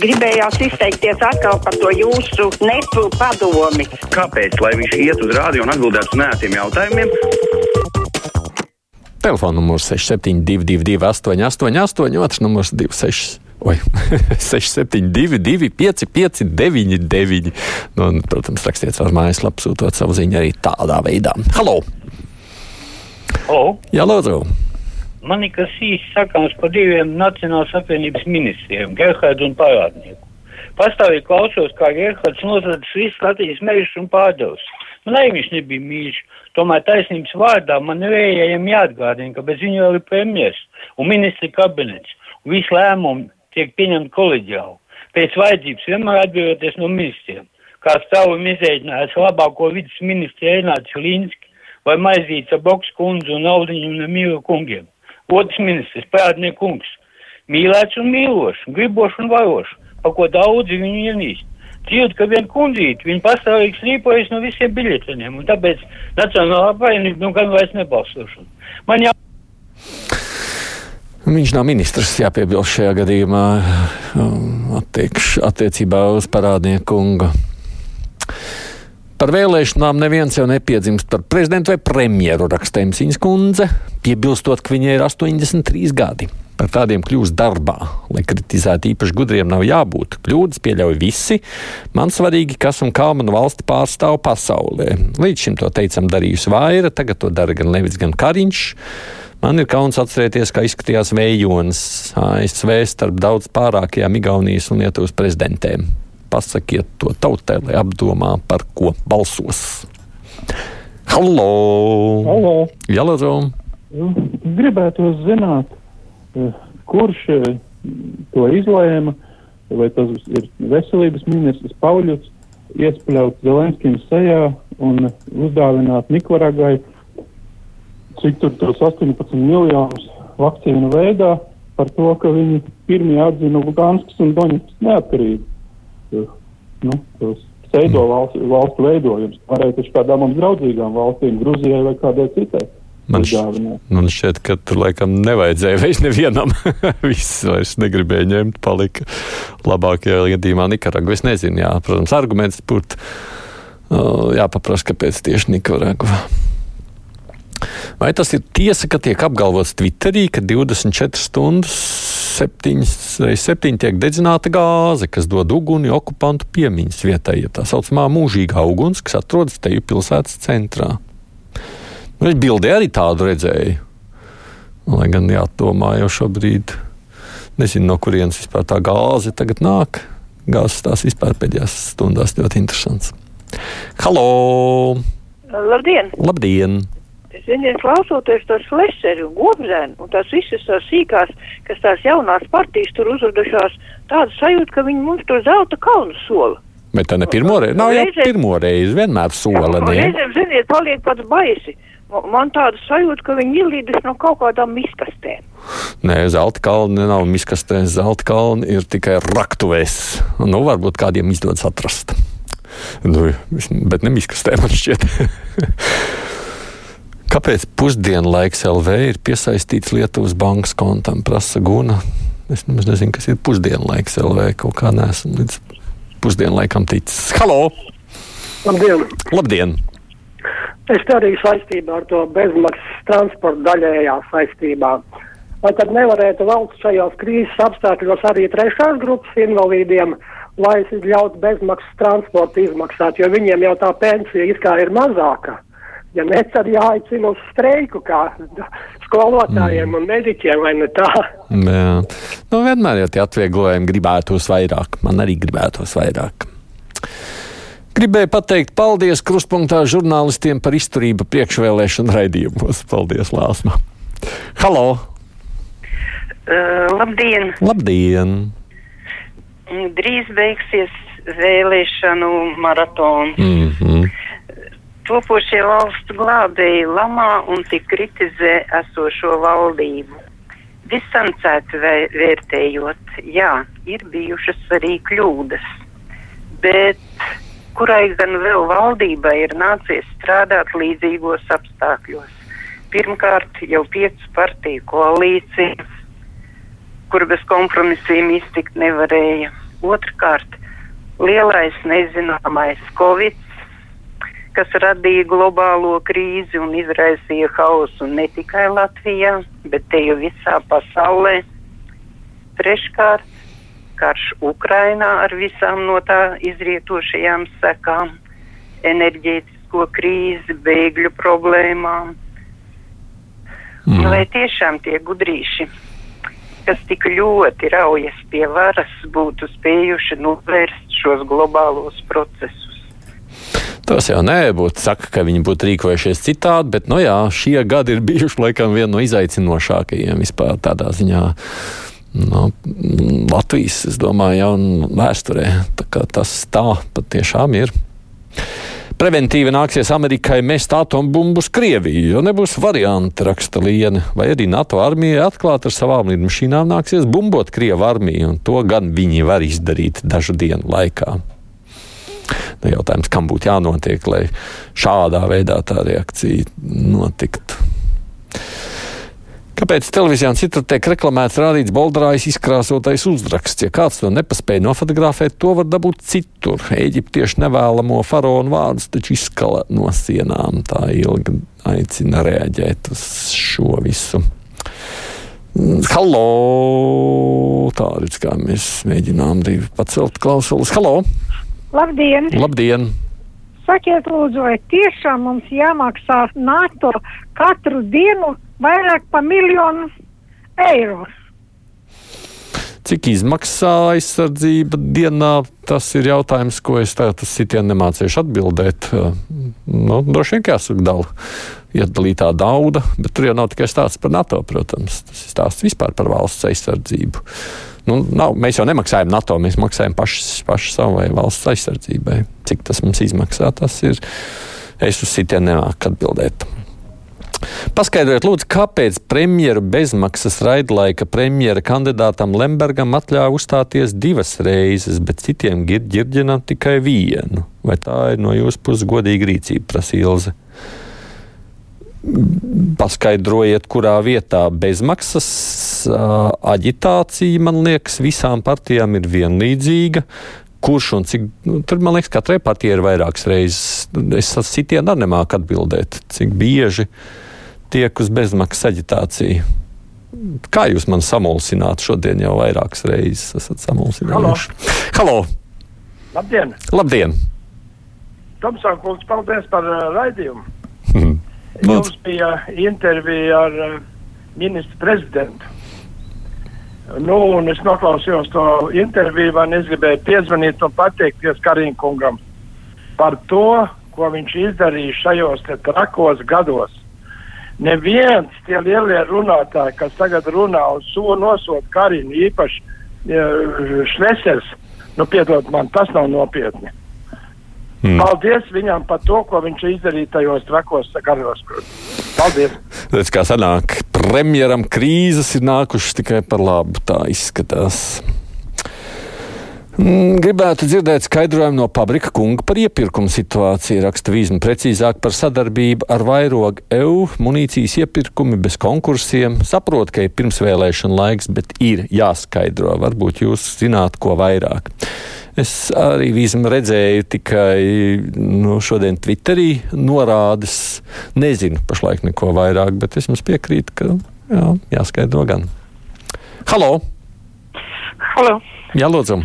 gribējās izteikties atkal par to jūsu nepu padomi. Kāpēc? Lai viņš iet uz rādio un atbildētu uz nētiem jautājumiem. Telefona numurs 6722, 888, otrs numurs 26. Oi, 672, 559, 9. Nu, un, protams, rakstiet savus mājaslapas, sūtot savu ziņu arī tādā veidā. Halo! Halo! Jā, lūdzu! Man ir kas īsti sakāms par diviem Nacionālās apvienības ministriem, Gerhardu un Parādnieku. Pastāvīgi klausos, kā Gerhards nosacīs visu Latvijas mežus un pārdevis. Man arī viņš nebija mīļš, tomēr taisnības vārdā man vējējiem jāatgādina, ka bez viņa vēl ir premjers un ministri kabinets, un visi lēmumi tiek pieņemti koleģiāli. Pēc vajadzības vienmēr atbrīvoties no ministriem. Kā stāvam izēģinājis labāko vidas ministru Ernāts Līnski vai maizīts ar Boks kundzu un Aldiņu un Mīlu kungiem. Otrs ministrs, Prādnieku kungs, mīlēts un mīlošs, gribošs un varošs, pa ko daudzi viņu ienīst. Dzird, ka vien kundzīt, viņi pastāvīgi slīpojas no visiem biļeteniem, un tāpēc Nacionālā apvienība nu gan vairs nebalsošana. Man jā... Viņš nav ministrs, jāpiebilst šajā gadījumā um, attiekš, attiecībā uz parādnieku kungu. Par vēlēšanām neviens jau nepiedzimst par prezidentu vai premjeru rakstījums viņas kundze, piebilstot, ka viņai ir 83 gadi. Par tādiem kļūst darbā, lai kritizētu īpaši gudriem nav jābūt. Kļūdas pieļauj visi. Man svarīgi, kas un kā man valsti pārstāv pasaulē. Līdz šim to teicam darījusi vaira, tagad to dara gan Levits, gan Kariņš. Man ir kauns atcerēties, kā izskatījās vējonis ASV starp daudz pārākajām Igaunijas un Lietuvas prezidentēm. Pasakiet to tautai, lai apdomā, par ko balsos. Halo! Halo. Jā, lūdzu! Gribētu zināt, kurš to izlēma, vai tas ir veselības ministrs Pauļuts, iespļaut Zelenskim sejā un uzdāvināt Nikaragai cik tur tos 18 miljonus vakcīnu veidā par to, ka viņi pirmie atzina Luganskas un Doņetskas neatkarību. Nu, pseido valstu, valstu veidojums. Varētu taču kādām mums draudzīgām valstīm, Gruzijai vai kādai citai. Man, š, man šķiet, ka tur laikam nevajadzēja vairs nevienam. Viss vairs negribēja ņemt, palika labākajā gadījumā Nikaragva. Es nezinu, jā, protams, arguments būtu jāpaprasa, kāpēc tieši Nikaragva. Vai tas ir tiesa, ka tiek apgalvots Twitterī, ka 24 stundas 7 reizes 7 tiek dedzināta gāze, kas dod uguni okupantu piemiņas vietai, ja tā saucamā mūžīgā uguns, kas atrodas te pilsētas centrā? Nu, es bildē arī tādu redzēju. Lai gan jādomā jau šobrīd, nezinu, no kurienes vispār tā gāze tagad nāk. Gāzes tās vispār pēdējās stundās ļoti interesants. Halo! Labdien! Labdien! Ziniet, klausoties tos flešeri un gobzēnu un tās visas tās sīkās, kas tās jaunās partijas tur uzvedušās, tāda sajūta, ka viņi mums to zelta kalnu sola. Bet tā ne pirmo reizi, nav jau pirmo reizi, vienmēr sola? Reizēm, ziniet, paliek pats baisi. Man tāda sajūta, ka viņi ielīdus no kaut kādām miskastēm. Nē, zelta kalni nav miskastēs, zelta kalni ir tikai raktuvēs. Nu, varbūt kādiem izdodas atrast. Nu, bet ne miskastē man šķiet. Kāpēc pusdienlaiks LV ir piesaistīts Lietuvas bankas kontam? Prasa Guna. Es nemaz nezinu, kas ir pusdienlaiks LV. Kaut kā nesmu līdz pusdienlaikam ticis. Halo! Labdien! Labdien! Es arī saistībā ar to bezmaksas transporta daļējā saistībā. Vai tad nevarētu valsts šajos krīzes apstākļos arī trešās grupas invalīdiem, lai ļautu bezmaksas transportu izmaksāt, jo viņiem jau tā pensija it kā ir mazāka? Ja ne, tad jāaicina uz streiku, kā skolotājiem mm. un mediķiem, vai ne tā? Jā, nu, vienmēr jau tie atvieglojumi gribētos vairāk. Man arī gribētos vairāk. Gribēju pateikt paldies krustpunktā žurnālistiem par izturību priekšvēlēšanu raidījumos. Paldies, Lāsma! Halo! Uh, labdien! Labdien! Drīz beigsies vēlēšanu maratons. Mm -hmm. Topošie valstu glābēji lamā un tik kritizē esošo valdību. Distancēti vērtējot, jā, ir bijušas arī kļūdas, bet kurai gan vēl valdībai ir nācies strādāt līdzīgos apstākļos. Pirmkārt, jau piecu partiju koalīcija, kur bez kompromisiem iztikt nevarēja. Otrkārt, lielais nezināmais Covid, kas radīja globālo krīzi un izraisīja hausu ne tikai Latvijā, bet te jau visā pasaulē. Treškārt, karš Ukrainā ar visām no tā izrietošajām sekām, enerģētisko krīzi, bēgļu problēmām. Mm. Vai tiešām tie gudrīši, kas tik ļoti raujas pie varas, būtu spējuši novērst šos globālos procesus? Tas jau nebūtu saka, ka viņi būtu rīkojušies citādi, bet nu jā, šie gadi ir bijuši laikam viena no izaicinošākajiem vispār tādā ziņā. No, nu, Latvijas, es domāju, jau vēsturē. Tā tas tā patiešām ir. Preventīvi nāksies Amerikai mest atombumbu uz Krieviju, jo nebūs varianti, raksta Liene. Vai arī NATO armija atklāti ar savām lidmašīnām nāksies bumbot Krievu armiju, un to gan viņi var izdarīt dažu dienu laikā. Nu, jautājums, kam būtu jānotiek, lai šādā veidā tā reakcija notiktu. Kāpēc televīzijā citur tiek reklamēts rādīts bolderājs izkrāsotais uzraksts? Ja kāds to nepaspēja nofotografēt, to var dabūt citur. Eģiptieši nevēlamo faraonu vārdus taču izskala no sienām. Tā ilgi aicina reaģēt uz šo visu. Halo! Tā redz, kā mēs mēģinām divi pacelt klausulas. Halo! Labdien! Labdien! Sakiet, lūdzu, vai tiešām mums jāmaksā NATO katru dienu vairāk par miljonu eiro? Cik izmaksā aizsardzība dienā? Tas ir jautājums, ko es tagad sitienu nemācīšu atbildēt. Nu, droši vien jāsaka dala iedalītā nauda, bet tur jau nav tikai stāsts par NATO, protams. Tas ir stāsts vispār par valsts aizsardzību. Nu, nav, mēs jau nemaksājam NATO, mēs maksājam paši savai valsts aizsardzībai. Cik tas mums izmaksā, tas ir. Es uz sitienu nemāku atbildēt. Paskaidrojiet, lūdzu, kāpēc premjeru bezmaksas raidlaika premjera kandidātam Lembergam atļāva uzstāties divas reizes, bet citiem ģirģinam tikai vienu? Vai tā ir no jūsu puses godīga rīcība, prasa Ilze? Paskaidrojiet, kurā vietā bezmaksas aģitācija, man liekas, visām partijām ir vienlīdzīga. Kurš un cik, nu, tur man liekas, katrai partijai ir vairākas reizes. Es sitienu arī nemāku atbildēt, cik bieži tiek uz bezmaksas aģitāciju. Kā jūs man samulsināt šodien jau vairākas reizes esat samulsinājuši? Halo! Labdien! Labdien! Tomsāk, paldies par uh, raidījumu! Jums bija intervija ar uh, ministru prezidentu. Nu, un es noklausījos to interviju, un es gribēju piezvanīt un pateikties Kariņkungam par to, ko viņš izdarīja šajos trakos gados. Neviens tie lielie runātāji, kas tagad runā un so nosod Kariņu, īpaši uh, Šlesers, nu, piedod man, tas nav nopietni. Mm. Paldies viņam par to, ko viņš izdarīja tajos trakos garos. Paldies! Redz, kā sanāk, premjeram krīzes ir nākušas tikai par labu, tā izskatās. Mm, gribētu dzirdēt skaidrojumu no Pabrika kunga par iepirkumu situāciju, raksta Vīzma precīzāk par sadarbību ar vairogu EU munīcijas iepirkumi bez konkursiem. Saprot, ka ir pirmsvēlēšana laiks, bet ir jāskaidro. Varbūt jūs zināt, ko vairāk. Es arī visam redzēju tikai nu, šodien Twitterī norādes. Nezinu pašlaik neko vairāk, bet es jums piekrītu, ka jā, jāskaidro gan. Halo! Halo! Jā, lūdzu!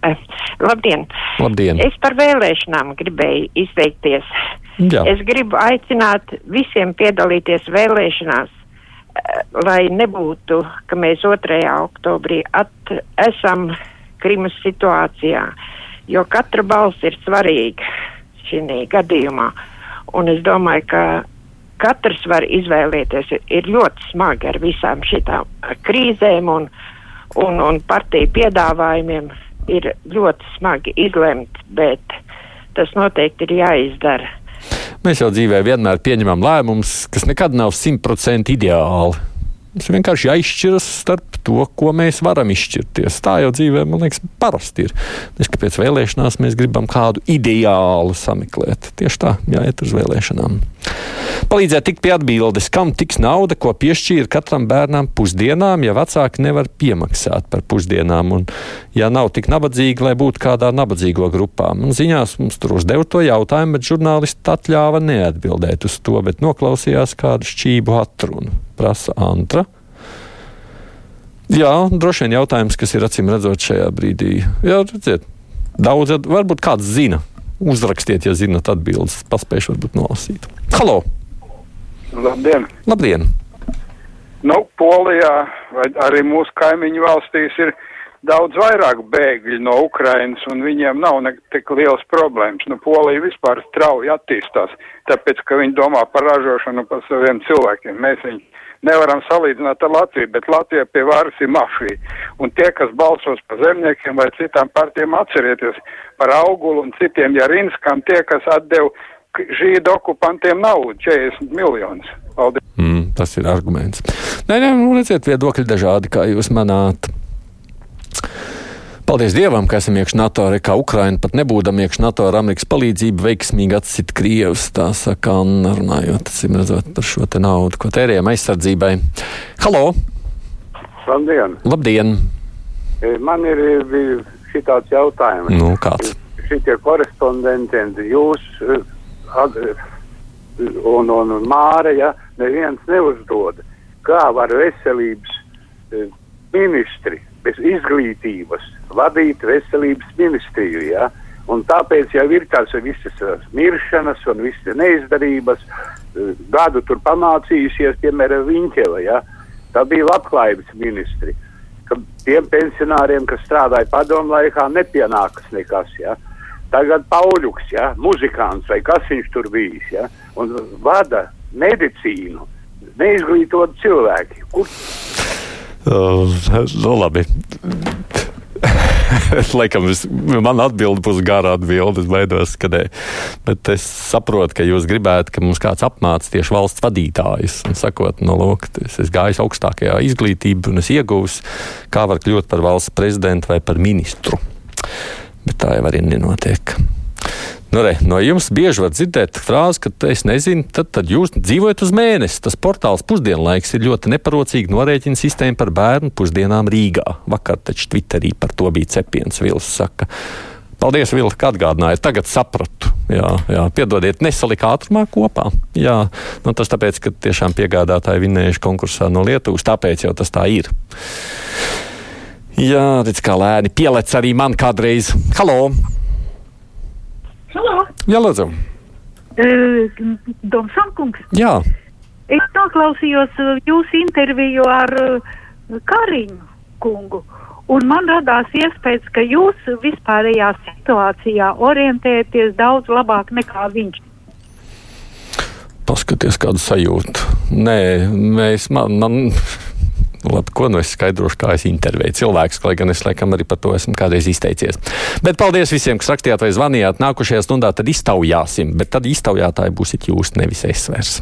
Uh, labdien! Labdien! Es par vēlēšanām gribēju izteikties. Jā. Es gribu aicināt visiem piedalīties vēlēšanās, uh, lai nebūtu, ka mēs 2. oktobrī at, esam Krimas situācijā, jo katra balss ir svarīga šī gadījumā. Un es domāju, ka katrs var izvēlēties. Ir ļoti smagi ar visām šitām krīzēm un, un, un partiju piedāvājumiem. Ir ļoti smagi izlemt, bet tas noteikti ir jāizdara. Mēs jau dzīvē vienmēr pieņemam lēmumus, kas nekad nav simtprocentīgi ideāli. Mums vienkārši jāizšķiras starp to, ko mēs varam izšķirties. Tā jau dzīvē, man liekas, parasti ir. Nevis, ka pēc vēlēšanās mēs gribam kādu ideālu sameklēt. Tieši tā, jāiet uz vēlēšanām. Palīdzēt tikt pie atbildes, kam tiks nauda, ko piešķīra katram bērnam pusdienām, ja vecāki nevar piemaksāt par pusdienām, un ja nav tik nabadzīgi, lai būtu kādā nabadzīgo grupā. Man ziņās mums tur uzdeva to jautājumu, bet žurnālisti atļāva neatbildēt uz to, bet noklausījās kādu šķību atrunu. Prasa Antra. Jā, droši vien jautājums, kas ir acīm redzot šajā brīdī. Jā, redziet, daudz, varbūt kāds zina. Uzrakstiet, ja zinat atbildes. Paspējuši varbūt nolasīt. Halo! Labdien! Labdien! Nu, Polijā vai arī mūsu kaimiņu valstīs ir daudz vairāk bēgļu no Ukrainas, un viņiem nav ne tik liels problēmas. Nu, Polija vispār strauji attīstās, tāpēc, ka viņi domā par ražošanu par saviem cilvēkiem. Mēs viņu nevaram salīdzināt ar Latviju, bet Latvija pie varas ir mafija. Un tie, kas balsos par zemniekiem vai citām partijām, atcerieties par augulu un citiem Jarinskam, tie, kas atdeva žīdu okupantiem naudu, 40 miljonus. Paldies. Mm, tas ir arguments. Nē, nē, nu, redziet, viedokļi dažādi, kā jūs manāt. Paldies Dievam, ka esam iekšā NATO, arī kā Ukraina pat nebūdam iekšā NATO ar Amerikas palīdzību veiksmīgi atsit Krievus. Tā saka Anna, runājot, acīm redzot par šo te naudu, ko tērējam aizsardzībai. Halo! Labdien! Labdien! E, man ir šitāds jautājums. Nu, kāds? Šitie korespondenti, jūs un, un, un Māra, ja neviens neuzdod, kā var veselības e, ministri bez izglītības vadīt veselības ministriju. Ja? Un tāpēc jau ir tās visas miršanas un visas neizdarības, e, gadu tur pamācījusies, piemēram, Viņķeva. Ja? Tā bija labklājības ministri. Tiem pensionāriem, kas strādāja padomu laikā, nepienākas nekas. Ja? tagad Pauļuks, ja, muzikants vai kas viņš tur bijis, ja, un vada medicīnu, neizglītot cilvēki. Kur? Nu, labi. Laikam, es, man atbilde būs gara atbilde. Es baidos, ka ne. Bet es saprotu, ka jūs gribētu, ka mums kāds apmāca tieši valsts vadītājus. Un sakot, no nu, lūk, es, es gāju augstākajā izglītībā un es iegūstu, kā var kļūt par valsts prezidentu vai par ministru bet tā jau arī nenotiek. Nu, re, no jums bieži var dzirdēt frāzi, ka es nezinu, tad, tad jūs dzīvojat uz mēnesi. Tas portāls pusdienlaiks ir ļoti neparocīga norēķina sistēma par bērnu pusdienām Rīgā. Vakar taču Twitterī par to bija cepiens Vils saka. Paldies, Vilka, ka atgādināja. Tagad sapratu. Jā, jā, piedodiet, nesalika ātrumā kopā. Jā, nu, tas tāpēc, ka tiešām piegādātāji vinējuši konkursā no Lietuvas, tāpēc jau tas tā ir. Jā, redz, kā lēni pielec arī man kādreiz. Halo! Halo! Jā, lūdzu! Uh, Domsankungs! Jā! Es noklausījos jūsu interviju ar uh, Kariņu kungu. Un man radās iespējas, ka jūs vispārējā situācijā orientēties daudz labāk nekā viņš. Paskaties, kādu sajūtu. Nē, mēs, man, man Labi, ko nu es skaidrošu, kā es intervēju cilvēkus, lai gan es laikam arī par to esmu kādreiz izteicies. Bet paldies visiem, kas rakstījāt vai zvanījāt. Nākošajā stundā tad iztaujāsim, bet tad iztaujātāji būsiet jūs, nevis es vairs.